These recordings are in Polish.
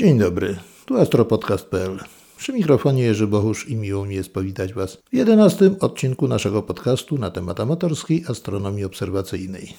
Dzień dobry, tu astropodcast.pl. Przy mikrofonie Jerzy Bohusz i miło mi jest powitać Was w jedenastym odcinku naszego podcastu na temat amatorskiej astronomii obserwacyjnej.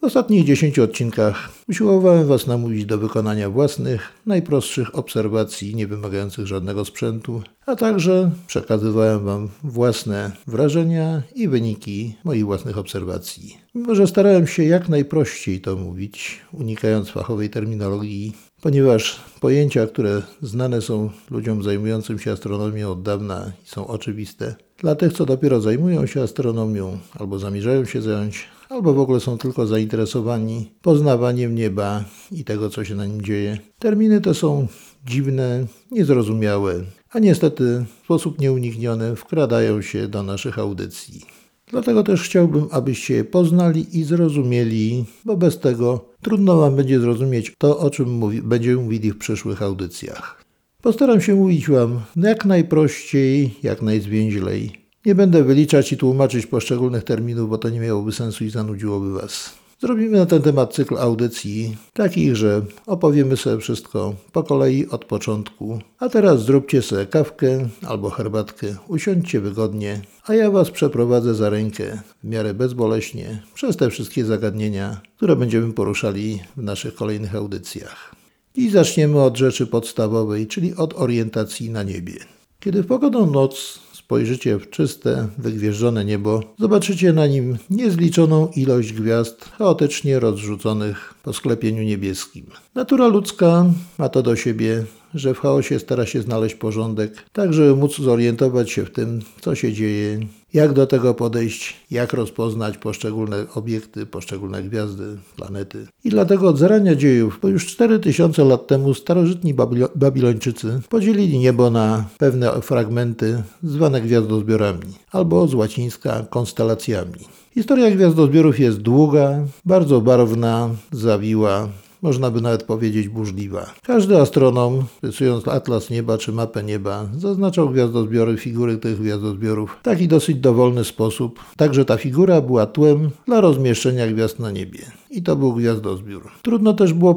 W ostatnich 10 odcinkach usiłowałem Was namówić do wykonania własnych, najprostszych obserwacji niewymagających żadnego sprzętu, a także przekazywałem Wam własne wrażenia i wyniki moich własnych obserwacji. Mimo, że starałem się jak najprościej to mówić, unikając fachowej terminologii, ponieważ pojęcia, które znane są ludziom zajmującym się astronomią od dawna są oczywiste, dla tych, co dopiero zajmują się astronomią albo zamierzają się zająć, albo w ogóle są tylko zainteresowani poznawaniem nieba i tego, co się na nim dzieje. Terminy te są dziwne, niezrozumiałe, a niestety w sposób nieunikniony wkradają się do naszych audycji. Dlatego też chciałbym, abyście je poznali i zrozumieli, bo bez tego trudno Wam będzie zrozumieć to, o czym mówi, będziemy mówili w przyszłych audycjach. Postaram się mówić Wam jak najprościej, jak najzwięźlej. Nie będę wyliczać i tłumaczyć poszczególnych terminów, bo to nie miałoby sensu i zanudziłoby Was. Zrobimy na ten temat cykl audycji, takich, że opowiemy sobie wszystko po kolei od początku. A teraz zróbcie sobie kawkę albo herbatkę, usiądźcie wygodnie, a ja Was przeprowadzę za rękę w miarę bezboleśnie przez te wszystkie zagadnienia, które będziemy poruszali w naszych kolejnych audycjach. I zaczniemy od rzeczy podstawowej, czyli od orientacji na niebie. Kiedy w pogodą noc spojrzycie w czyste, wygwieżdżone niebo, zobaczycie na nim niezliczoną ilość gwiazd chaotycznie rozrzuconych po sklepieniu niebieskim. Natura ludzka ma to do siebie, że w chaosie stara się znaleźć porządek, tak żeby móc zorientować się w tym, co się dzieje, jak do tego podejść, jak rozpoznać poszczególne obiekty, poszczególne gwiazdy, planety. I dlatego od zarania dziejów, bo już 4000 lat temu starożytni Babilo Babilończycy podzielili niebo na pewne fragmenty zwane gwiazdozbiorami, albo z łacińska konstelacjami. Historia gwiazdozbiorów jest długa, bardzo barwna, zawiła, można by nawet powiedzieć burzliwa. Każdy astronom, rysując atlas nieba czy mapę nieba, zaznaczał gwiazdozbiory, figury tych gwiazdozbiorów w taki dosyć dowolny sposób, tak że ta figura była tłem dla rozmieszczenia gwiazd na niebie. I to był gwiazdozbiór. Trudno też było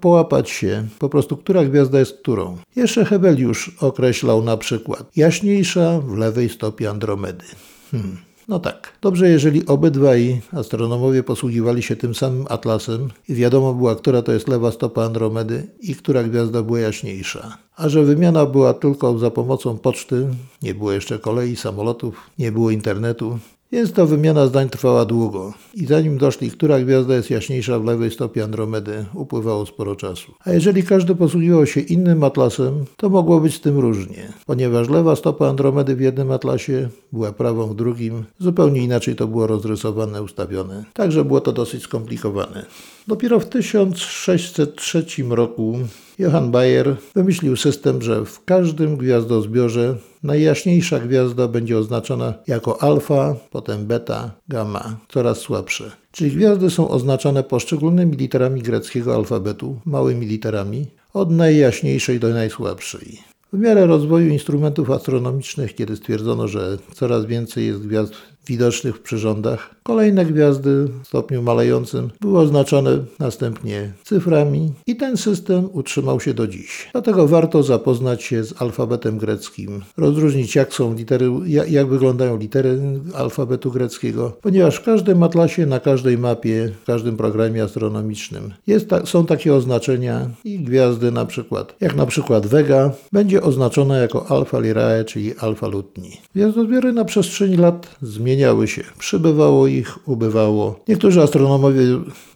połapać się, po prostu, która gwiazda jest którą. Jeszcze Hebeliusz określał na przykład jaśniejsza w lewej stopie Andromedy. Hmm. No tak. Dobrze, jeżeli obydwaj astronomowie posługiwali się tym samym atlasem i wiadomo była, która to jest lewa stopa Andromedy i która gwiazda była jaśniejsza. A że wymiana była tylko za pomocą poczty, nie było jeszcze kolei, samolotów, nie było internetu, więc ta wymiana zdań trwała długo i zanim doszli, która gwiazda jest jaśniejsza w lewej stopie Andromedy, upływało sporo czasu. A jeżeli każdy posługiwał się innym atlasem, to mogło być z tym różnie, ponieważ lewa stopa Andromedy w jednym atlasie była prawą w drugim, zupełnie inaczej to było rozrysowane, ustawione. Także było to dosyć skomplikowane. Dopiero w 1603 roku Johann Bayer wymyślił system, że w każdym gwiazdozbiorze najjaśniejsza gwiazda będzie oznaczona jako alfa, potem beta, gamma, coraz słabsze. Czyli gwiazdy są oznaczane poszczególnymi literami greckiego alfabetu, małymi literami, od najjaśniejszej do najsłabszej. W miarę rozwoju instrumentów astronomicznych, kiedy stwierdzono, że coraz więcej jest gwiazd widocznych w przyrządach. Kolejne gwiazdy w stopniu malejącym były oznaczone następnie cyframi i ten system utrzymał się do dziś. Dlatego warto zapoznać się z alfabetem greckim, rozróżnić jak są litery, jak, wyglądają litery alfabetu greckiego, ponieważ w każdym atlasie, na każdej mapie, w każdym programie astronomicznym jest ta, są takie oznaczenia i gwiazdy na przykład, jak na przykład Vega będzie oznaczona jako Alfa Lyrae, czyli Alfa Lutni. Gwiazdozbiory na przestrzeni lat zmieniają zmieniały się. Przybywało ich, ubywało. Niektórzy astronomowie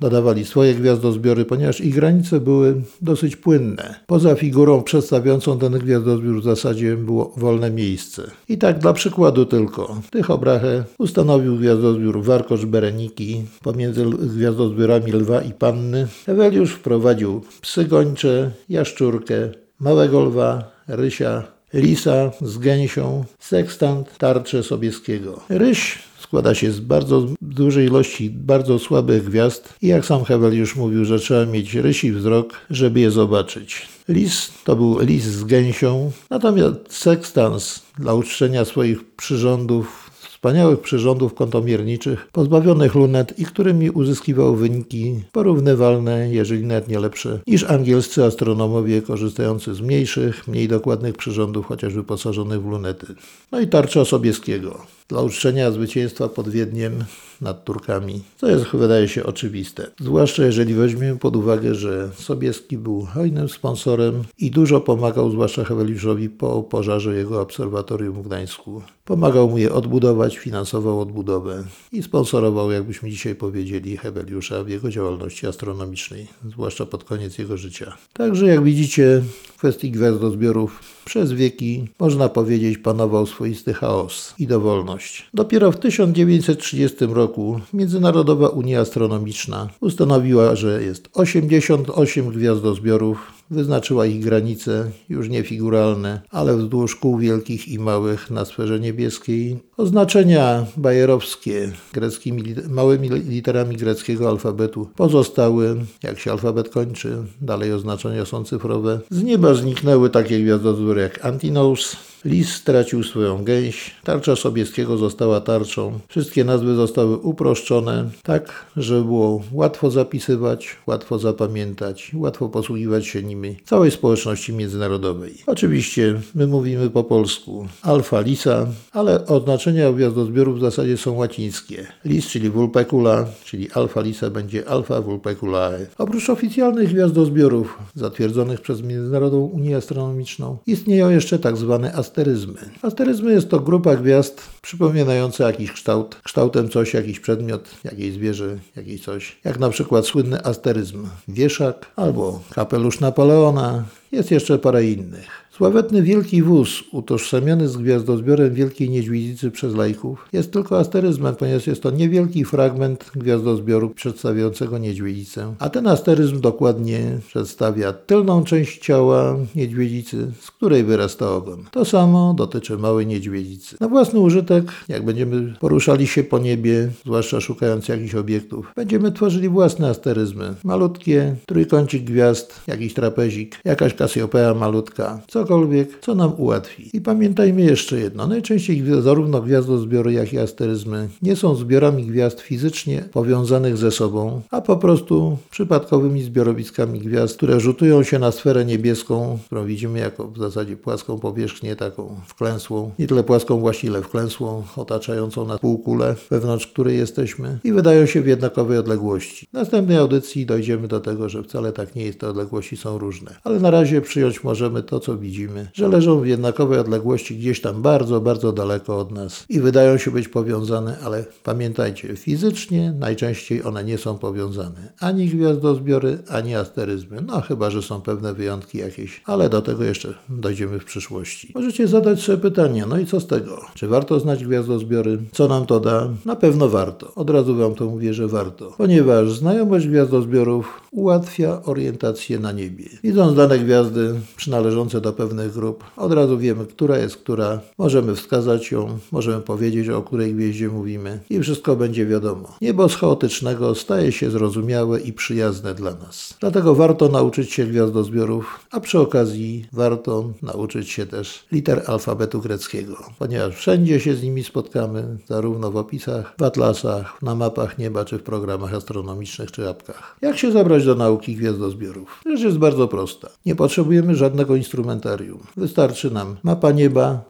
dodawali swoje gwiazdozbiory, ponieważ ich granice były dosyć płynne. Poza figurą przedstawiającą ten gwiazdozbiór w zasadzie było wolne miejsce. I tak dla przykładu tylko. Tychobrahe ustanowił gwiazdozbiór Warkocz-Bereniki pomiędzy gwiazdozbiorami lwa i panny. Eweliusz wprowadził psy gończe, jaszczurkę, małego lwa, rysia, lisa z gęsią, sekstant, tarczę Sobieskiego. Ryś składa się z bardzo dużej ilości bardzo słabych gwiazd i jak sam Hewel już mówił, że trzeba mieć rysi wzrok, żeby je zobaczyć. Lis to był lis z gęsią, natomiast sekstans dla uczczenia swoich przyrządów wspaniałych przyrządów kątomierniczych, pozbawionych lunet i którymi uzyskiwał wyniki porównywalne, jeżeli nawet nie lepsze, niż angielscy astronomowie korzystający z mniejszych, mniej dokładnych przyrządów, chociaż wyposażonych w lunety. No i tarcza Sobieskiego dla uczczenia zwycięstwa pod Wiedniem nad Turkami, co jest, wydaje się, oczywiste. Zwłaszcza jeżeli weźmiemy pod uwagę, że Sobieski był hojnym sponsorem i dużo pomagał, zwłaszcza Heweliuszowi po pożarze jego obserwatorium w Gdańsku. Pomagał mu je odbudować, finansował odbudowę i sponsorował, jakbyśmy dzisiaj powiedzieli, Heweliusza w jego działalności astronomicznej, zwłaszcza pod koniec jego życia. Także jak widzicie, kwestii gwiazdozbiorów przez wieki, można powiedzieć, panował swoisty chaos i dowolność. Dopiero w 1930 roku Międzynarodowa Unia Astronomiczna ustanowiła, że jest 88 gwiazdozbiorów Wyznaczyła ich granice, już nie figuralne, ale wzdłuż kół wielkich i małych na sferze niebieskiej. Oznaczenia bajerowskie greckimi, małymi literami greckiego alfabetu pozostały, jak się alfabet kończy, dalej oznaczenia są cyfrowe. Z nieba zniknęły takie gwiazdozury jak Antinous, Lis stracił swoją gęś, tarcza Sobieskiego została tarczą. Wszystkie nazwy zostały uproszczone, tak, żeby było łatwo zapisywać, łatwo zapamiętać, łatwo posługiwać się nimi całej społeczności międzynarodowej. Oczywiście my mówimy po polsku alfa lisa, ale oznaczenia gwiazdozbiorów w zasadzie są łacińskie. Lis, czyli vulpecula, czyli alfa lisa będzie alfa vulpeculae. Oprócz oficjalnych gwiazdozbiorów zatwierdzonych przez Międzynarodową Unię Astronomiczną istnieją jeszcze tak zwane asteryzmy. Asteryzmy jest to grupa gwiazd przypominająca jakiś kształt, kształtem coś, jakiś przedmiot, jakieś zwierzę, jakieś coś. Jak na przykład słynny asteryzm wieszak albo kapelusz Napoleona. Jest jeszcze parę innych. Sławetny Wielki Wóz, utożsamiany z gwiazdozbiorem Wielkiej Niedźwiedzicy przez laików, jest tylko asteryzmem, ponieważ jest to niewielki fragment gwiazdozbioru przedstawiającego niedźwiedzicę. A ten asteryzm dokładnie przedstawia tylną część ciała niedźwiedzicy, z której wyrasta ogon. To samo dotyczy małej niedźwiedzicy. Na własny użytek, jak będziemy poruszali się po niebie, zwłaszcza szukając jakichś obiektów, będziemy tworzyli własne asteryzmy. Malutkie, trójkącik gwiazd, jakiś trapezik, jakaś Kasiopea malutka, co cokolwiek, co nam ułatwi. I pamiętajmy jeszcze jedno. Najczęściej zarówno gwiazdozbiory, jak i asteryzmy nie są zbiorami gwiazd fizycznie powiązanych ze sobą, a po prostu przypadkowymi zbiorowiskami gwiazd, które rzutują się na sferę niebieską, którą widzimy jako w zasadzie płaską powierzchnię, taką wklęsłą, nie tyle płaską właśnie, ale wklęsłą, otaczającą nas półkulę, wewnątrz której jesteśmy i wydają się w jednakowej odległości. W następnej audycji dojdziemy do tego, że wcale tak nie jest, te odległości są różne. Ale na razie przyjąć możemy to, co widzimy widzimy, że leżą w jednakowej odległości gdzieś tam bardzo, bardzo daleko od nas i wydają się być powiązane, ale pamiętajcie, fizycznie najczęściej one nie są powiązane. Ani gwiazdozbiory, ani asteryzmy. No chyba, że są pewne wyjątki jakieś, ale do tego jeszcze dojdziemy w przyszłości. Możecie zadać sobie pytanie, no i co z tego? Czy warto znać gwiazdozbiory? Co nam to da? Na pewno warto. Od razu Wam to mówię, że warto. Ponieważ znajomość gwiazdozbiorów ułatwia orientację na niebie. Widząc dane gwiazdy przynależące do pewnych grup, od razu wiemy, która jest która, możemy wskazać ją, możemy powiedzieć, o której gwieździe mówimy i wszystko będzie wiadomo. Niebo z chaotycznego staje się zrozumiałe i przyjazne dla nas. Dlatego warto nauczyć się gwiazdozbiorów, a przy okazji warto nauczyć się też liter alfabetu greckiego, ponieważ wszędzie się z nimi spotkamy, zarówno w opisach, w atlasach, na mapach nieba, czy w programach astronomicznych, czy apkach. Jak się zabrać do nauki gwiazdozbiorów? Rzecz jest bardzo prosta. Nie potrzebujemy żadnego instrumentarium. Wystarczy nam mapa nieba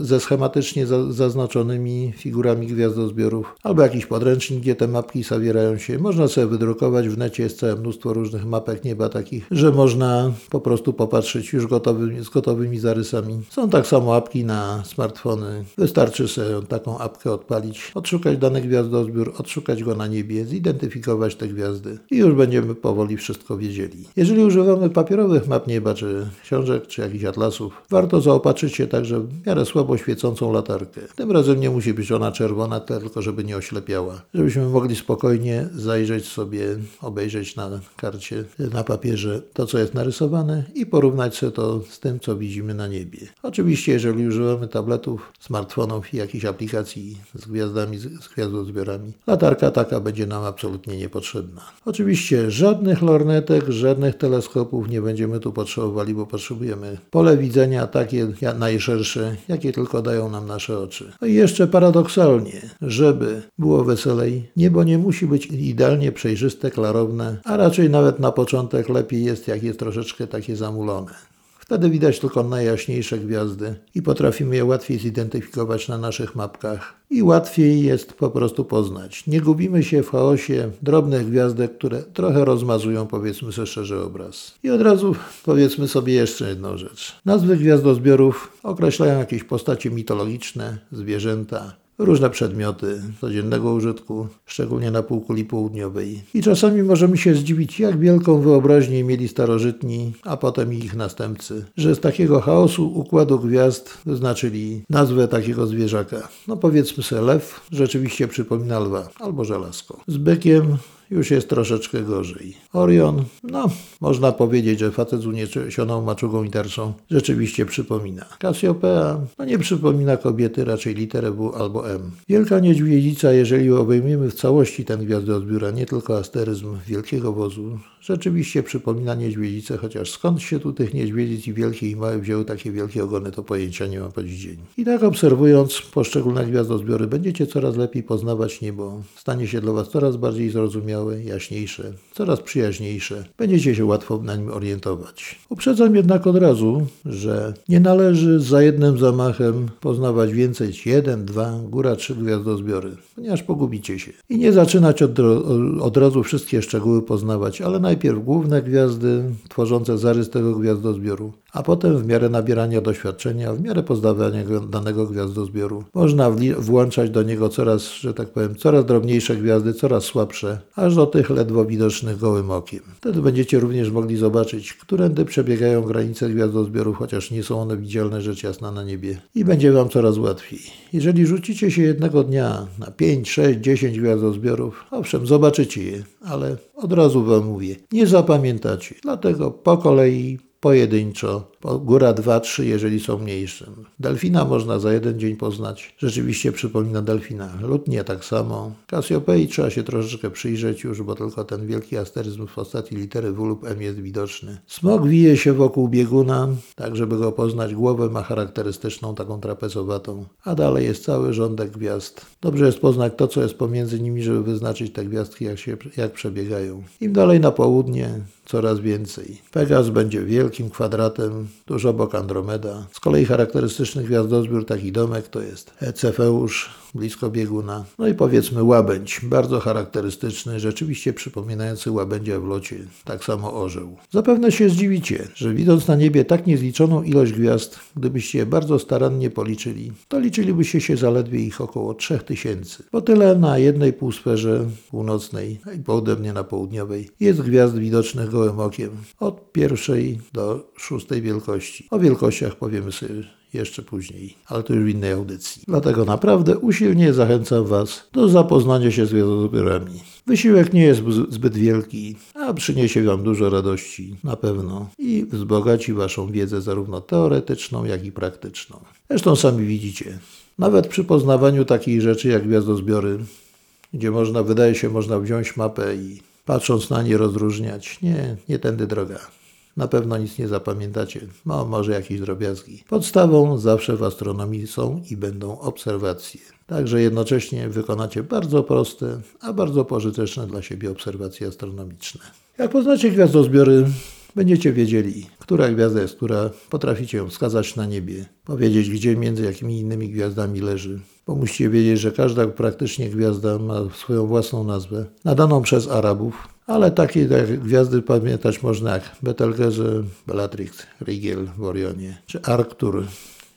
ze schematycznie zaznaczonymi figurami gwiazdozbiorów albo jakiś podręcznik, gdzie te mapki zawierają się. Można sobie wydrukować. W necie jest całe mnóstwo różnych mapek nieba takich, że można po prostu popatrzeć już gotowymi, z gotowymi zarysami. Są tak samo apki na smartfony. Wystarczy sobie taką apkę odpalić, odszukać dany gwiazdozbiór, odszukać go na niebie, zidentyfikować te gwiazdy i już będziemy powoli wszystko wiedzieli. Jeżeli używamy papierowych map nieba, czy książek, czy jakichś atlasów, warto zaopatrzyć się także w miarę słabo świecącą latarkę. Tym razem nie musi być ona czerwona, tylko żeby nie oślepiała. Żebyśmy mogli spokojnie zajrzeć sobie, obejrzeć na karcie, na papierze to, co jest narysowane i porównać sobie to z tym, co widzimy na niebie. Oczywiście, jeżeli używamy tabletów, smartfonów i jakichś aplikacji z gwiazdami, z gwiazdozbiorami, latarka taka będzie nam absolutnie niepotrzebna. Oczywiście żadnych lornetek, żadnych teleskopów nie będziemy tu potrzebowali, bo potrzebujemy pole widzenia takie najszersze, jakie tylko dają nam nasze oczy. No i jeszcze paradoksalnie, żeby było weselej, niebo nie musi być idealnie przejrzyste, klarowne, a raczej nawet na początek lepiej jest, jak jest troszeczkę takie zamulone. Wtedy widać tylko najjaśniejsze gwiazdy i potrafimy je łatwiej zidentyfikować na naszych mapkach i łatwiej jest po prostu poznać. Nie gubimy się w chaosie drobnych gwiazdek, które trochę rozmazują, powiedzmy sobie szczerze, obraz. I od razu powiedzmy sobie jeszcze jedną rzecz. Nazwy gwiazdozbiorów określają jakieś postacie mitologiczne, zwierzęta, różne przedmioty codziennego użytku, szczególnie na półkuli południowej. I czasami możemy się zdziwić, jak wielką wyobraźnię mieli starożytni, a potem ich następcy, że z takiego chaosu układu gwiazd wyznaczyli nazwę takiego zwierzaka. No powiedzmy sobie lew, rzeczywiście przypomina lwa, albo żelazko. Z bykiem już jest troszeczkę gorzej. Orion, no, można powiedzieć, że facet z uniesioną maczugą i tarczą rzeczywiście przypomina. Cassiopeia, no nie przypomina kobiety, raczej literę W albo M. Wielka Niedźwiedzica, jeżeli obejmiemy w całości ten gwiazdozbiór, a nie tylko asteryzm wielkiego wozu, rzeczywiście przypomina niedźwiedzicę, chociaż skąd się tu tych niedźwiedzic i wielkie i małe wzięły takie wielkie ogony, to pojęcia nie mam po dziś dzień. I tak obserwując poszczególne gwiazdozbiory, będziecie coraz lepiej poznawać niebo. Stanie się dla Was coraz bardziej zrozumiałe, jaśniejsze, coraz przyjaźniejsze. Będziecie się łatwo na nim orientować. Uprzedzam jednak od razu, że nie należy za jednym zamachem poznawać więcej jeden, dwa, góra trzy gwiazdozbiory, ponieważ pogubicie się. I nie zaczynać od, od razu wszystkie szczegóły poznawać, ale najpierw główne gwiazdy tworzące zarys tego gwiazdozbioru, a potem w miarę nabierania doświadczenia, w miarę poznawania danego gwiazdozbioru można włączać do niego coraz, że tak powiem, coraz drobniejsze gwiazdy, coraz słabsze, aż do tych ledwo widocznych gołym okiem. Wtedy będziecie również mogli zobaczyć, którędy przebiegają granice gwiazdozbiorów, chociaż nie są one widzialne rzecz jasna na niebie. I będzie Wam coraz łatwiej. Jeżeli rzucicie się jednego dnia na 5, 6, 10 gwiazdozbiorów, owszem, zobaczycie je, ale od razu Wam mówię, nie zapamiętacie. Dlatego po kolei pojedynczo Góra 2-3, jeżeli są mniejsze. Delfina można za jeden dzień poznać. Rzeczywiście przypomina delfina. Lud nie tak samo. Kasiopei trzeba się troszeczkę przyjrzeć już, bo tylko ten wielki asteryzm w postaci litery W lub M jest widoczny. Smok wije się wokół bieguna, tak żeby go poznać. Głowę ma charakterystyczną, taką trapezowatą. A dalej jest cały rządek gwiazd. Dobrze jest poznać to, co jest pomiędzy nimi, żeby wyznaczyć te gwiazdki, jak, się, jak przebiegają. Im dalej na południe, coraz więcej. Pegas będzie wielkim kwadratem, tuż obok Andromeda. Z kolei charakterystyczny gwiazdozbiór, taki domek, to jest Cefeusz, blisko bieguna. No i powiedzmy łabędź, bardzo charakterystyczny, rzeczywiście przypominający łabędzia w locie, tak samo orzeł. Zapewne się zdziwicie, że widząc na niebie tak niezliczoną ilość gwiazd, gdybyście je bardzo starannie policzyli, to liczylibyście się zaledwie ich około 3000. Bo tyle na jednej półsferze północnej i podobnie na południowej jest gwiazd widocznych gołym okiem, od pierwszej do szóstej wielkości. O wielkościach powiemy sobie jeszcze później, ale to już w innej audycji. Dlatego naprawdę usilnie zachęcam Was do zapoznania się z gwiazdozbiorami. Wysiłek nie jest zbyt wielki, a przyniesie Wam dużo radości, na pewno, i wzbogaci Waszą wiedzę zarówno teoretyczną, jak i praktyczną. Zresztą sami widzicie, nawet przy poznawaniu takich rzeczy jak gwiazdozbiory, gdzie można, wydaje się, można wziąć mapę i patrząc na nie rozróżniać, nie, nie tędy droga. Na pewno nic nie zapamiętacie, no może jakieś drobiazgi. Podstawą zawsze w astronomii są i będą obserwacje. Także jednocześnie wykonacie bardzo proste, a bardzo pożyteczne dla siebie obserwacje astronomiczne. Jak poznacie gwiazdozbiory, będziecie wiedzieli, która gwiazda jest która, potraficie ją wskazać na niebie, powiedzieć, gdzie między jakimi innymi gwiazdami leży, bo musicie wiedzieć, że każda praktycznie gwiazda ma swoją własną nazwę, nadaną przez Arabów, ale takie gwiazdy pamiętać można jak Betelgeuse, Bellatrix, Rigel w Orionie, czy Arctur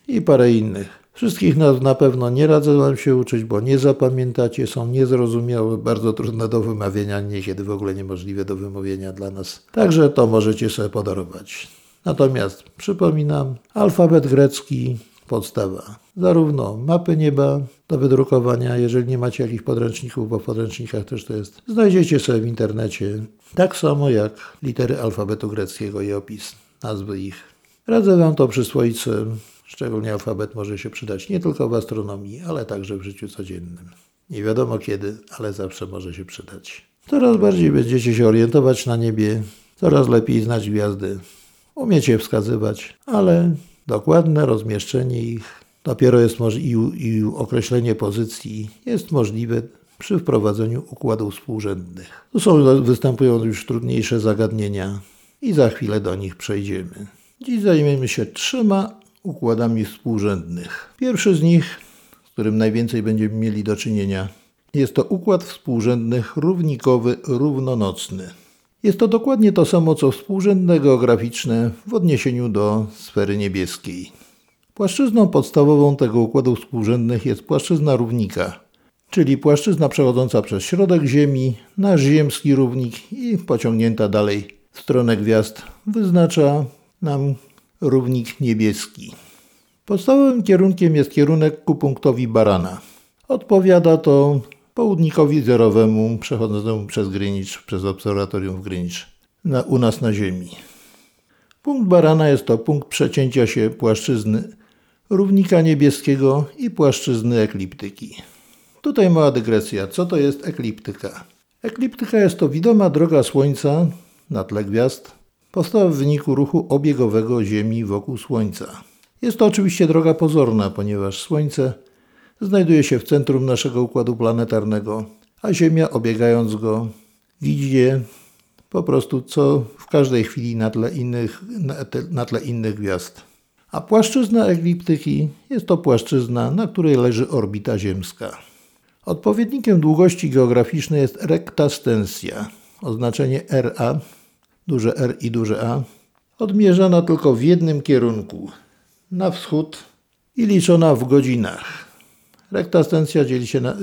i parę innych. Wszystkich nazw na pewno nie radzę Wam się uczyć, bo nie zapamiętacie, są niezrozumiałe, bardzo trudne do wymawiania, niekiedy w ogóle niemożliwe do wymówienia dla nas. Także to możecie sobie podarować. Natomiast przypominam, alfabet grecki podstawa. Zarówno mapy nieba do wydrukowania, jeżeli nie macie jakichś podręczników, bo w podręcznikach też to jest, znajdziecie sobie w internecie. Tak samo jak litery alfabetu greckiego i opis nazwy ich. Radzę Wam to przyswoić Szczególnie alfabet może się przydać nie tylko w astronomii, ale także w życiu codziennym. Nie wiadomo kiedy, ale zawsze może się przydać. Coraz bardziej będziecie się orientować na niebie, coraz lepiej znać gwiazdy, umiecie wskazywać, ale dokładne rozmieszczenie ich dopiero jest i, i określenie pozycji jest możliwe przy wprowadzeniu układów współrzędnych. Tu są, występują już trudniejsze zagadnienia i za chwilę do nich przejdziemy. Dziś zajmiemy się trzema układami współrzędnych. Pierwszy z nich, z którym najwięcej będziemy mieli do czynienia, jest to układ współrzędnych równikowy równonocny. Jest to dokładnie to samo co współrzędne geograficzne w odniesieniu do sfery niebieskiej. Płaszczyzną podstawową tego układu współrzędnych jest płaszczyzna równika, czyli płaszczyzna przechodząca przez środek Ziemi, nasz ziemski równik i pociągnięta dalej w stronę gwiazd wyznacza nam równik niebieski. Podstawowym kierunkiem jest kierunek ku punktowi Barana. Odpowiada to południkowi zerowemu przechodzącemu przez Greenwich, przez obserwatorium w Greenwich, na, u nas na Ziemi. Punkt Barana jest to punkt przecięcia się płaszczyzny równika niebieskiego i płaszczyzny ekliptyki. Tutaj mała dygresja. Co to jest ekliptyka? Ekliptyka jest to widoma droga Słońca na tle gwiazd, powstała w wyniku ruchu obiegowego Ziemi wokół Słońca. Jest to oczywiście droga pozorna, ponieważ Słońce znajduje się w centrum naszego układu planetarnego, a Ziemia obiegając go widzi po prostu co w każdej chwili na tle innych, na, tle innych gwiazd. A płaszczyzna ekliptyki jest to płaszczyzna, na której leży orbita ziemska. Odpowiednikiem długości geograficznej jest rektastensja, oznaczenie RA, duże R i duże A, odmierzana tylko w jednym kierunku, na wschód i liczona w godzinach. Rektastensja dzieli się na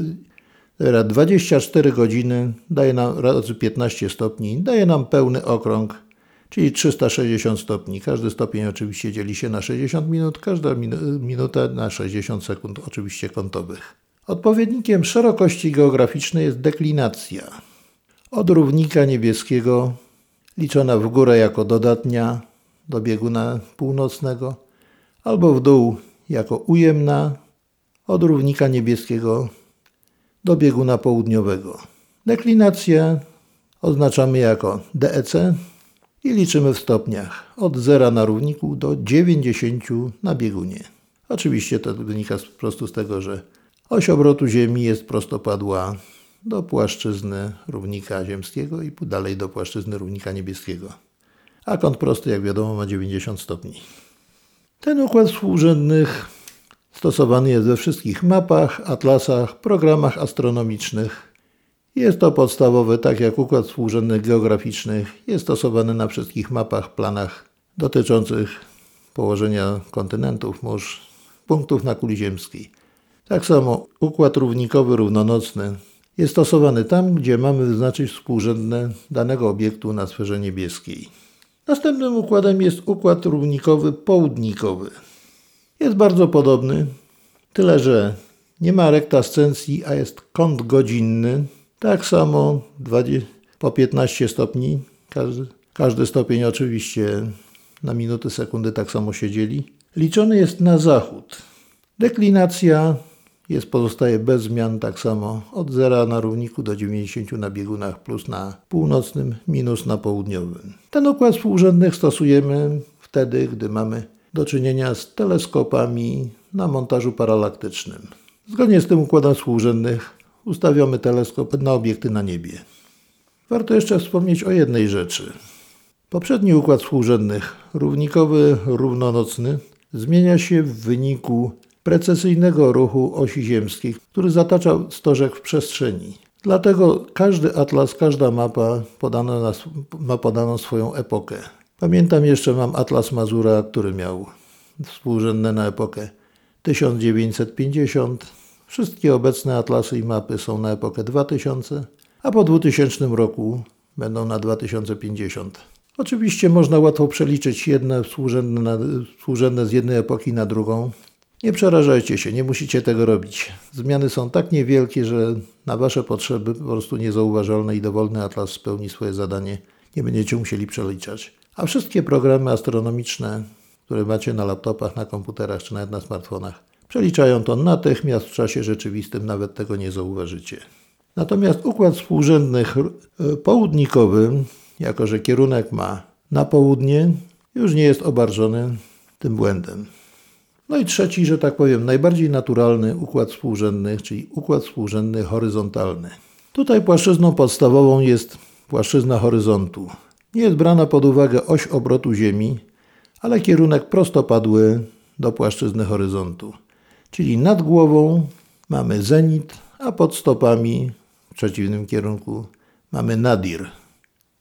24 godziny, daje nam razy 15 stopni, daje nam pełny okrąg, czyli 360 stopni. Każdy stopień oczywiście dzieli się na 60 minut, każda minuta na 60 sekund oczywiście kątowych. Odpowiednikiem szerokości geograficznej jest deklinacja. Od równika niebieskiego, liczona w górę jako dodatnia do bieguna północnego, albo w dół jako ujemna od równika niebieskiego do bieguna południowego. Deklinację oznaczamy jako DEC i liczymy w stopniach od 0 na równiku do 90 na biegunie. Oczywiście to wynika po prostu z tego, że oś obrotu Ziemi jest prostopadła do płaszczyzny równika ziemskiego i dalej do płaszczyzny równika niebieskiego. A kąt prosty, jak wiadomo, ma 90 stopni. Ten układ współrzędnych stosowany jest we wszystkich mapach, atlasach, programach astronomicznych. Jest to podstawowy, tak jak układ współrzędnych geograficznych, jest stosowany na wszystkich mapach, planach dotyczących położenia kontynentów, mórz, punktów na kuli ziemskiej. Tak samo układ równikowy równonocny jest stosowany tam, gdzie mamy wyznaczyć współrzędne danego obiektu na sferze niebieskiej. Następnym układem jest układ równikowy południkowy. Jest bardzo podobny, tyle że nie ma rektascencji, a jest kąt godzinny. Tak samo 20, po 15 stopni. Każdy, każdy stopień oczywiście na minuty, sekundy tak samo się dzieli. Liczony jest na zachód. Deklinacja jest, pozostaje bez zmian tak samo od 0 na równiku do 90 na biegunach plus na północnym, minus na południowym. Ten układ współrzędnych stosujemy wtedy, gdy mamy do czynienia z teleskopami na montażu paralaktycznym. Zgodnie z tym układem współrzędnych ustawiamy teleskop na obiekty na niebie. Warto jeszcze wspomnieć o jednej rzeczy. Poprzedni układ współrzędnych, równikowy, równonocny, zmienia się w wyniku precesyjnego ruchu osi ziemskiej, który zatacza stożek w przestrzeni. Dlatego każdy atlas, każda mapa podana ma podaną swoją epokę. Pamiętam jeszcze, mam atlas Mazura, który miał współrzędne na epokę 1950. Wszystkie obecne atlasy i mapy są na epokę 2000, a po 2000 roku będą na 2050. Oczywiście można łatwo przeliczyć jedne współrzędne, na, współrzędne z jednej epoki na drugą, nie przerażajcie się, nie musicie tego robić. Zmiany są tak niewielkie, że na Wasze potrzeby po prostu niezauważalne i dowolny atlas spełni swoje zadanie. Nie będziecie musieli przeliczać. A wszystkie programy astronomiczne, które macie na laptopach, na komputerach czy nawet na smartfonach, przeliczają to natychmiast w czasie rzeczywistym, nawet tego nie zauważycie. Natomiast układ współrzędnych e, południkowy, jako że kierunek ma na południe, już nie jest obarczony tym błędem. No i trzeci, że tak powiem, najbardziej naturalny układ współrzędny, czyli układ współrzędny horyzontalny. Tutaj płaszczyzną podstawową jest płaszczyzna horyzontu. Nie jest brana pod uwagę oś obrotu Ziemi, ale kierunek prostopadły do płaszczyzny horyzontu. Czyli nad głową mamy zenit, a pod stopami w przeciwnym kierunku mamy nadir.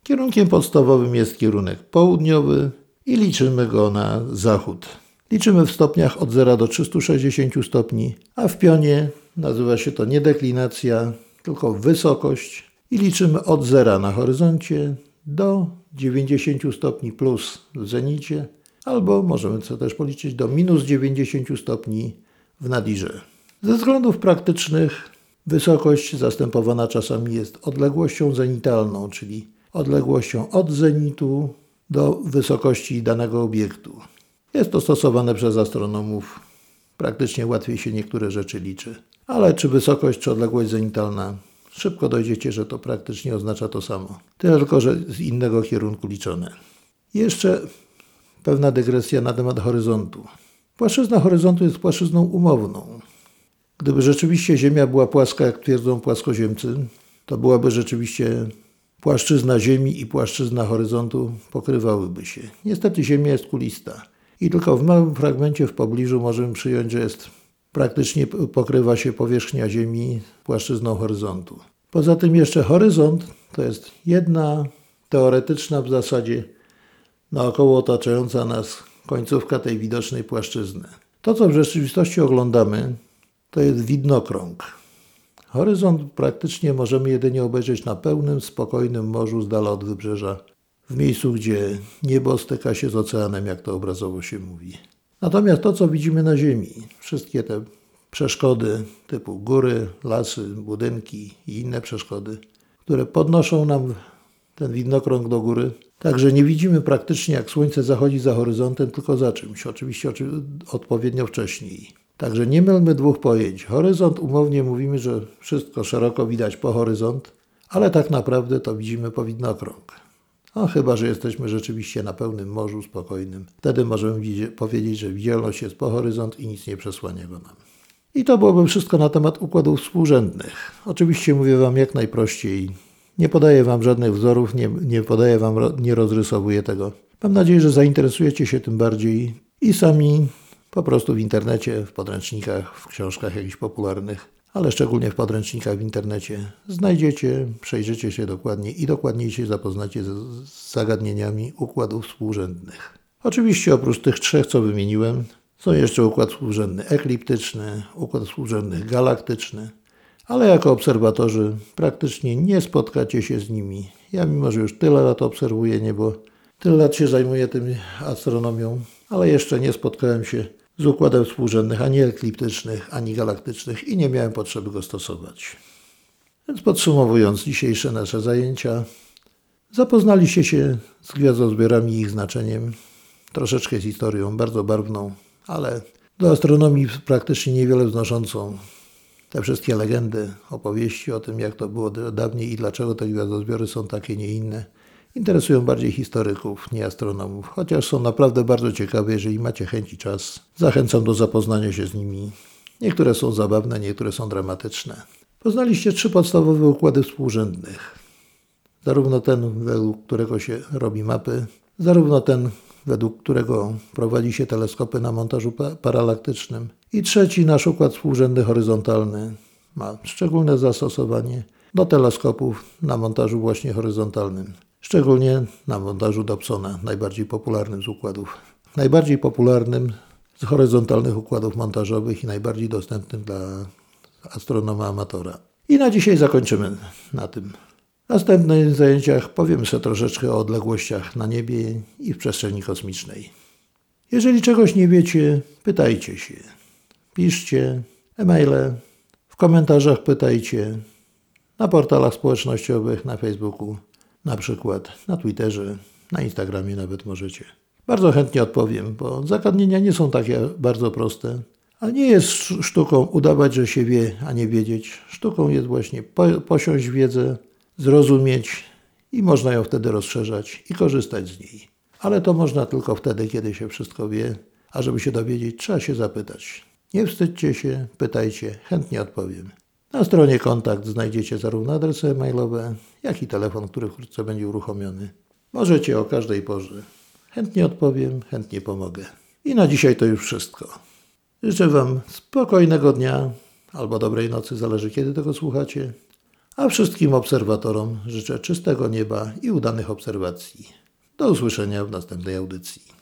Kierunkiem podstawowym jest kierunek południowy i liczymy go na zachód. Liczymy w stopniach od 0 do 360 stopni, a w pionie nazywa się to nie deklinacja, tylko wysokość i liczymy od 0 na horyzoncie do 90 stopni plus w zenicie, albo możemy to też policzyć do minus 90 stopni w nadirze. Ze względów praktycznych wysokość zastępowana czasami jest odległością zenitalną, czyli odległością od zenitu do wysokości danego obiektu. Jest to stosowane przez astronomów. Praktycznie łatwiej się niektóre rzeczy liczy. Ale czy wysokość, czy odległość zenitalna, szybko dojdziecie, że to praktycznie oznacza to samo. Tylko, że z innego kierunku liczone. Jeszcze pewna dygresja na temat horyzontu. Płaszczyzna horyzontu jest płaszczyzną umowną. Gdyby rzeczywiście Ziemia była płaska, jak twierdzą płaskoziemcy, to byłaby rzeczywiście płaszczyzna Ziemi i płaszczyzna horyzontu pokrywałyby się. Niestety Ziemia jest kulista i tylko w małym fragmencie w pobliżu możemy przyjąć, że jest praktycznie pokrywa się powierzchnia Ziemi płaszczyzną horyzontu. Poza tym jeszcze horyzont to jest jedna teoretyczna w zasadzie naokoło otaczająca nas końcówka tej widocznej płaszczyzny. To, co w rzeczywistości oglądamy, to jest widnokrąg. Horyzont praktycznie możemy jedynie obejrzeć na pełnym, spokojnym morzu z dala od wybrzeża, w miejscu, gdzie niebo styka się z oceanem, jak to obrazowo się mówi. Natomiast to, co widzimy na Ziemi, wszystkie te przeszkody typu góry, lasy, budynki i inne przeszkody, które podnoszą nam ten widnokrąg do góry, Także nie widzimy praktycznie, jak słońce zachodzi za horyzontem, tylko za czymś. Oczywiście odpowiednio wcześniej. Także nie mylmy dwóch pojęć. Horyzont umownie mówimy, że wszystko szeroko widać po horyzont, ale tak naprawdę to widzimy po widnokrąg. No, chyba, że jesteśmy rzeczywiście na pełnym morzu spokojnym. Wtedy możemy powiedzieć, że widzialność jest po horyzont i nic nie przesłania go nam. I to byłoby wszystko na temat układów współrzędnych. Oczywiście mówię Wam jak najprościej. Nie podaję Wam żadnych wzorów, nie, nie podaję Wam, nie rozrysowuję tego. Mam nadzieję, że zainteresujecie się tym bardziej i sami po prostu w internecie, w podręcznikach, w książkach jakichś popularnych, ale szczególnie w podręcznikach w internecie znajdziecie, przejrzycie się dokładnie i dokładniej się zapoznacie z, zagadnieniami układów współrzędnych. Oczywiście oprócz tych trzech, co wymieniłem, są jeszcze układ współrzędny ekliptyczny, układ współrzędny galaktyczny, ale jako obserwatorzy praktycznie nie spotkacie się z nimi. Ja mimo, że już tyle lat obserwuję niebo, tyle lat się zajmuję tym astronomią, ale jeszcze nie spotkałem się z układem współrzędnych ani ekliptycznych, ani galaktycznych i nie miałem potrzeby go stosować. Więc podsumowując dzisiejsze nasze zajęcia, zapoznaliście się z gwiazdozbiorami i ich znaczeniem, troszeczkę z historią bardzo barwną, ale do astronomii praktycznie niewiele wznoszącą. Te wszystkie legendy, opowieści o tym, jak to było dawniej i dlaczego te gwiazdozbiory są takie, nie inne, interesują bardziej historyków, nie astronomów, chociaż są naprawdę bardzo ciekawe, jeżeli macie chęć i czas. Zachęcam do zapoznania się z nimi. Niektóre są zabawne, niektóre są dramatyczne. Poznaliście trzy podstawowe układy współrzędnych. Zarówno ten, według którego się robi mapy, zarówno ten, według którego prowadzi się teleskopy na montażu paralaktycznym. I trzeci, nasz układ współrzędny horyzontalny ma szczególne zastosowanie do teleskopów na montażu właśnie horyzontalnym. Szczególnie na montażu Dobsona, najbardziej popularnym z układów. Najbardziej popularnym z horyzontalnych układów montażowych i najbardziej dostępnym dla astronoma amatora. I na dzisiaj zakończymy na tym. Następnych zajęciach powiemy sobie troszeczkę o odległościach na niebie i w przestrzeni kosmicznej. Jeżeli czegoś nie wiecie, pytajcie się. Piszcie e-maile, w komentarzach pytajcie, na portalach społecznościowych, na Facebooku, na przykład na Twitterze, na Instagramie nawet możecie. Bardzo chętnie odpowiem, bo zagadnienia nie są takie bardzo proste. A nie jest sztuką udawać, że się wie, a nie wiedzieć. Sztuką jest właśnie posiąść wiedzę, zrozumieć i można ją wtedy rozszerzać i korzystać z niej. Ale to można tylko wtedy, kiedy się wszystko wie, a żeby się dowiedzieć, trzeba się zapytać. Nie wstydźcie się, pytajcie, chętnie odpowiem. Na stronie kontakt znajdziecie zarówno adresy e-mailowe, jak i telefon, który wkrótce będzie uruchomiony. Możecie o każdej porze. Chętnie odpowiem, chętnie pomogę. I na dzisiaj to już wszystko. Życzę Wam spokojnego dnia albo dobrej nocy, zależy kiedy tego słuchacie. A wszystkim obserwatorom życzę czystego nieba i udanych obserwacji. Do usłyszenia w następnej audycji.